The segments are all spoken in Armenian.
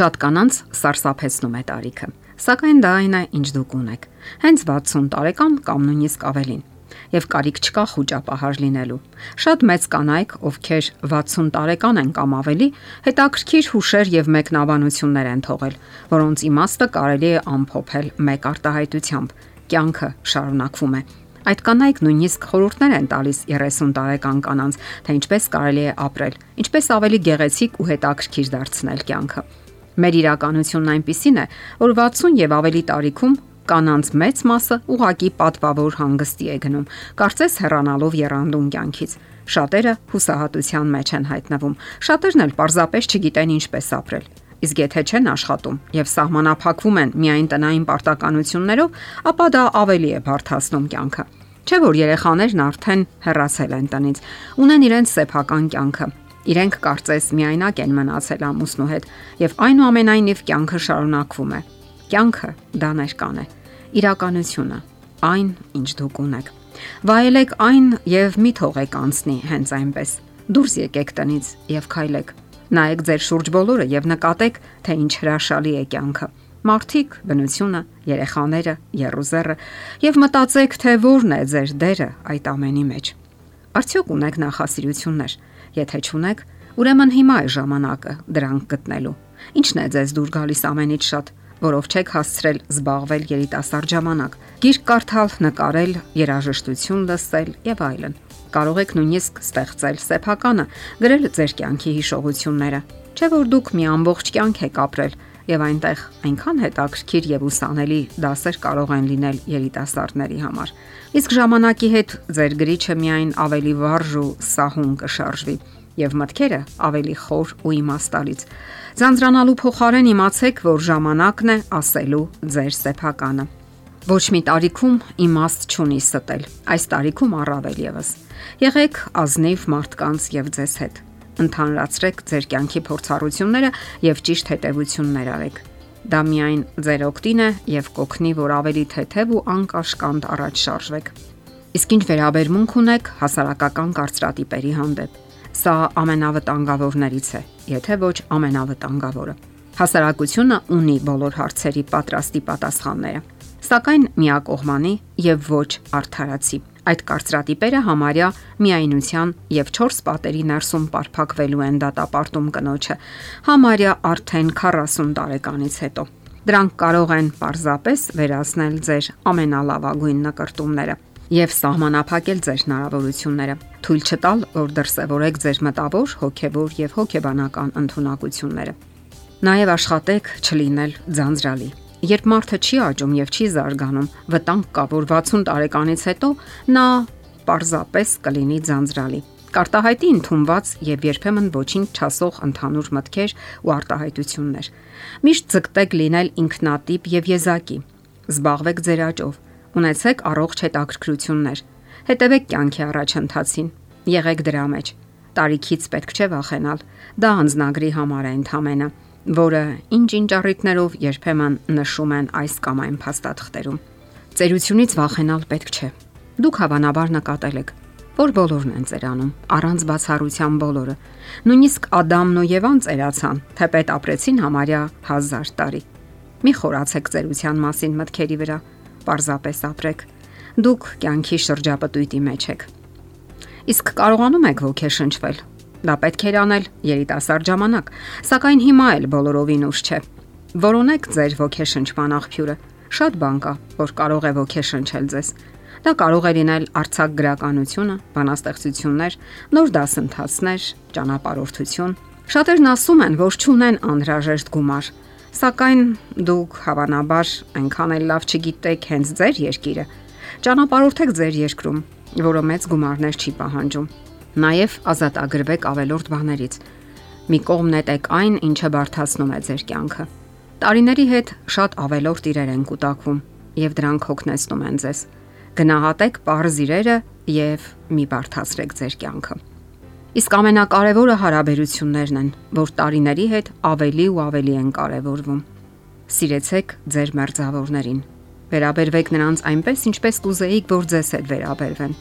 Շատ կանանց սարսափեցնում է տարիքը, սակայն դա այն է, ինչ դուք ունեք։ Հենց 60 տարեկան կամ նույնիսկ ավելին եւ կարիք չկա խոճապահար լինելու։ Շատ մեծ կանայք, ովքեր 60 տարեկան են կամ ավելի, հետաքրքիր հուշեր եւ մեկնաբանություններ են թողել, որոնց իմաստը կարելի է ամփոփել մեկ արտահայտությամբ. կյանքը շարունակվում է։ Այդ կանայք նույնիսկ խորհուրդներ են տալիս 30 տարեկան կանանց, թե ինչպես կարելի է ապրել, ինչպես ավելի գեղեցիկ ու հետաքրքիր դարձնել կյանքը։ Մեր իրականությունն այնպիսին է, որ 60 եւ ավելի տարիքում կանանց մեծ մասը ուղակի պատվավոր հանգստի է գնում, կարծես հեռանալով երանդուն կյանքից։ Շատերը հուսահատության մեջ են հայտնվում, շատերն էլ պարզապես չգիտեն ինչպես ապրել։ Իսկ եթե չեն աշխատում եւ սահմանափակվում են միայն տնային պարտականություններով, ապա դա ավելի է բարթացնում կյանքը։ Չէ որ երեխաներն արդեն հեռացել են տնից, ունեն իրենց սեփական կյանքը, Իրենք կարծես միայնակ են մնացել ամուսնու հետ եւ այնուամենայնիվ կյանքը շարունակվում է։ Կյանքը դա ներկան է իրականությունը, այն, ինչ դուք ունեք։ Վայելեք այն եւ մի թողեք անցնի հենց այնպես։ Դուրս եկեք տնից եւ քայլեք։ Նայեք ձեր շուրջ բոլորը եւ նկատեք, թե ինչ հրաշալի է կյանքը։ Մարդիկ, բնությունը, երեխաները, երուզերը եւ մտածեք, թե որն է ձեր դերը այդ ամենի մեջ։ Արդյոք ունեք նախասիրություններ։ Եթե չունեք, ուրեմն հիմա է ժամանակը դրանք գտնելու։ Ինչն է ձեզ դուր գալիս ամենից շատ որով չեք հասցրել զբաղվել երիտասարդ ժամանակ։ Գիրք կարդալ, նկարել, երաժշտություն լսել եւ այլն։ Կարող եք նույնիսկ ստեղծել սեփականը, գրել ձեր կյանքի հիշողությունները։ Չէ որ դուք մի ամբողջ կյանք եք ապրել եւ այնտեղ այնքան հետաքրքիր եւ ուսանելի դասեր կարող են լինել երիտասարդների համար։ Իսկ ժամանակի հետ ձեր գրիչը միայն ավելի վարժ ու սահուն կշարժվի եւ մտքերը ավելի խոր ու իմաստալից։ Ձանձրանալու փոխարեն իմացեք, որ ժամանակն է ասելու ձեր սեփականը։ Ոչ մի տարիքում իմաստ չունի ստել։ Այս տարիքում առավել եւս։ Եղեք ազնիվ մարդկանց եւ ձեզ հետ։ Ընդհանրացրեք ձեր կյանքի փորձառությունները եւ ճիշտ հետեւություններ արեք։ Դա միայն ձեր օգտին է եւ կօգնի, որ ավելի թեթև ու անկաշկանդ առաջ շարժվեք։ Իսկ ինչ վերաբերմունք ունեք հասարակական կարծրատիպերի հանդեպ Սա ամենավտանգավորներից է, եթե ոչ ամենավտանգավորը։ Հասարակությունը ունի բոլոր հարցերի պատրաստի պատասխանները, սակայն միակողմանի եւ ոչ արդարացի։ Այդ կարծրատիպերը համարյա միայնության եւ 4 պատերի ներսում ապարփակվելու են դատապարտում կնոջը, համարյա արդեն 40 տարեկանից հետո։ Դրանք կարող են պարզապես վերացնել ձեր ամենալավագույն նկարտումները եւ սահմանափակել ձեր հնարավորությունները, թույլ չտալ, որ դրսևորեք ձեր մտավոր, հոգեվոր եւ հոգեբանական ընտունակությունները։ Նաեւ աշխատեք չլինել ձանձրալի։ Երբ մարդը չի աճում եւ չի զարգանում, վտանգ կա, որ 60 տարեկանից հետո նա պարզապես կլինի ձանձրալի։ Կարտահայտի ընդունված եւ երբեմն ոչինչ չասող ընդհանուր մտքեր ու արտահայտություններ։ Միշտ ձգտեք լինել ինքնատիպ եւ եզակի։ Զբաղվեք ձեր աճով Ունեցեք առողջ հետաքրքրություններ։ Հետևեք կյանքի առաջընթացին։ Եղեք դրա մեջ։ Տարիքից պետք չէ վախենալ։ Դա անznագրի համար է ընդհանրը, որը ինչ-ինչ առիթներով երբեմն նշում են այս կամ այն փաստաթղթերում։ Ծերությունից վախենալ պետք չէ։ Դուք հավանաբար նկատել եք, որ բոլորն են ծերանում, առանց բացառության բոլորը։ Նույնիսկ Ադամն ու Եվան ծերացան, թեպետ ապրեցին համարյա 1000 տարի։ Մի խորացեք ծերության մասին մտքերի վրա Պարզապես ապրեք։ Դուք կյանքի շրջապտույտի մեջ եք։ Իսկ կարողանում եք ոգեշնչվել։ Դա պետք է անել երիտասարդ ժամանակ, սակայն հիմա էլ բոլորովին ուշ չէ։ Որոնեք ձեր ոգեշնչման աղբյուրը։ Շատ բան կա, որ կարող է ոգեշնչել ձեզ։ Դա կարող է լինել արցակ գրականությունը, բանաստեղծություններ, նոր դասընթացներ, ճանապարհորդություն։ Շատերն ասում են, որ չունեն անհրաժեշտ գումար, Սակայն դուք հավանաբար այնքան էլ լավ չգիտեք հենց ձեր երկիրը։ Ճանապարհորդեք ձեր երկրում, որը մեծ գումարներ չի պահանջում։ Նաև ազատագրվեք ավելորդ բաներից։ Մի կողմ նետեք այն, ինչը բարթացնում է ձեր կյանքը։ Տարիների հետ շատ ավելորդ իրեր են կուտակվում եւ դրանք հոգնեցնում են ձեզ։ Գնահատեք པարզ իրերը եւ մի բարթացրեք ձեր կյանքը։ Իսկ ամենակարևորը հարաբերություններն են, որ տարիների հետ ավելի ու ավելի են կարևորվում։ Սիրեցեք ձեր մերձավորներին։ Վերաբերվեք նրանց այնպես, ինչպես կուզեիք, որ ձեզ հետ վերաբերվեն։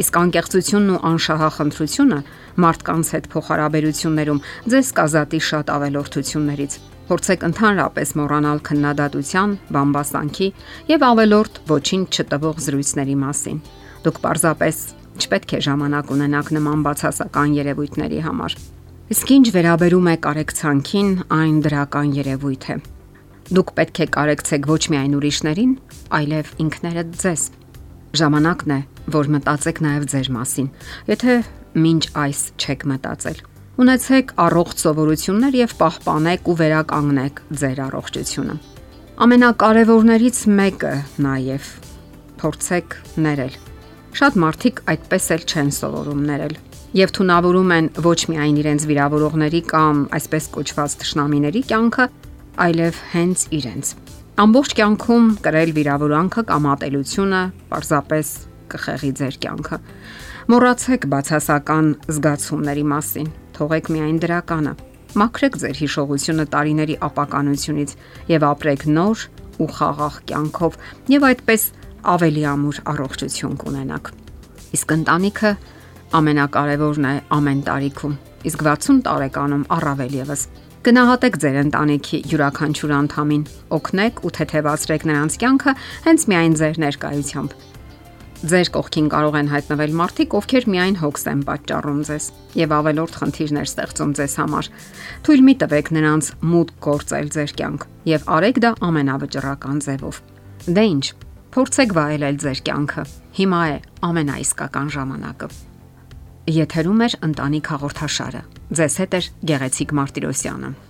Իսկ անկեղծությունն ու անշահախնդրությունը մարդկանց հետ փոխհարաբերություններում ձեզ կազատի շատ ավելորդություններից։ Փորձեք ընդհանրապես մոռանալ քննադատության, բամբասանքի եւ ավելորտ ոչինչ չտվող զրույցների մասին։ Դուք պարզապես չպետք է ժամանակ ունենաք նման բացասական երևույթների համար։ Իսկ ինչ վերաբերում է կարեկցանքին, այն դրական երևույթ է։ Դուք պետք է կարեկցեք ոչ միայն ուրիշներին, այլև ինքներդ ձեզ։ Ժամանակն է, որ մտածեք նաև ձեր մասին։ Եթե մինչ այս չեք մտածել, Ունեցեք առողջ սովորություններ եւ պահպանեք ու վերականգնեք ձեր առողջությունը։ Ամենակարևորներից մեկը նաև փորձեք ներել։ Շատ մարդիկ այդպես էլ չեն սովորում ներել եւ թունավորում են ոչ միայն իրենց վիրավորողների կամ այսպես կոչված ճշնամիների կյանքը, այլև հենց իրենց։ Ամբողջ կյանքում կրել վիրավորանքը կամ ատելությունը պարզապես կխեղի ձեր կյանքը։ Մոռացեք բացասական զգացումների մասին թողեք միայն դրականը։ Մաքրեք ձեր հիշողությունը տարիների ապականությունից եւ ապրեք նոր ու խաղաղ կյանքով եւ այդպես ավելի ամուր առողջություն կունենաք։ Իսկ ընտանիքը ամենակարևորն է ամեն տարիքում, իսկ 60 տարեկանում առավել եւս։ Գնահատեք ձեր ընտանիքի յուրաքանչյուր անդամին, օգնեք ու թեթևացրեք նրանց կյանքը հենց միայն ձեր ներկայությամբ Ձեր կողքին կարող են հայտնվել մարդիկ, ովքեր միայն հոգս են պատճառում ձեզ եւ ավելորդ խնդիրներ ստեղծում ձեզ համար։ Թույլ մի տվեք նրանց մուտք գործել ձեր կյանք եւ արեք դա ամենավճռական ձևով։ Դե ի՞նչ, փորձեք վայելել ձեր կյանքը։ Հիմա է ամենաիսկական ժամանակը։ Եթերում է ընտանիք հաղորդաշարը։ Ձեզ հետ է Գեղեցիկ Մարտիրոսյանը։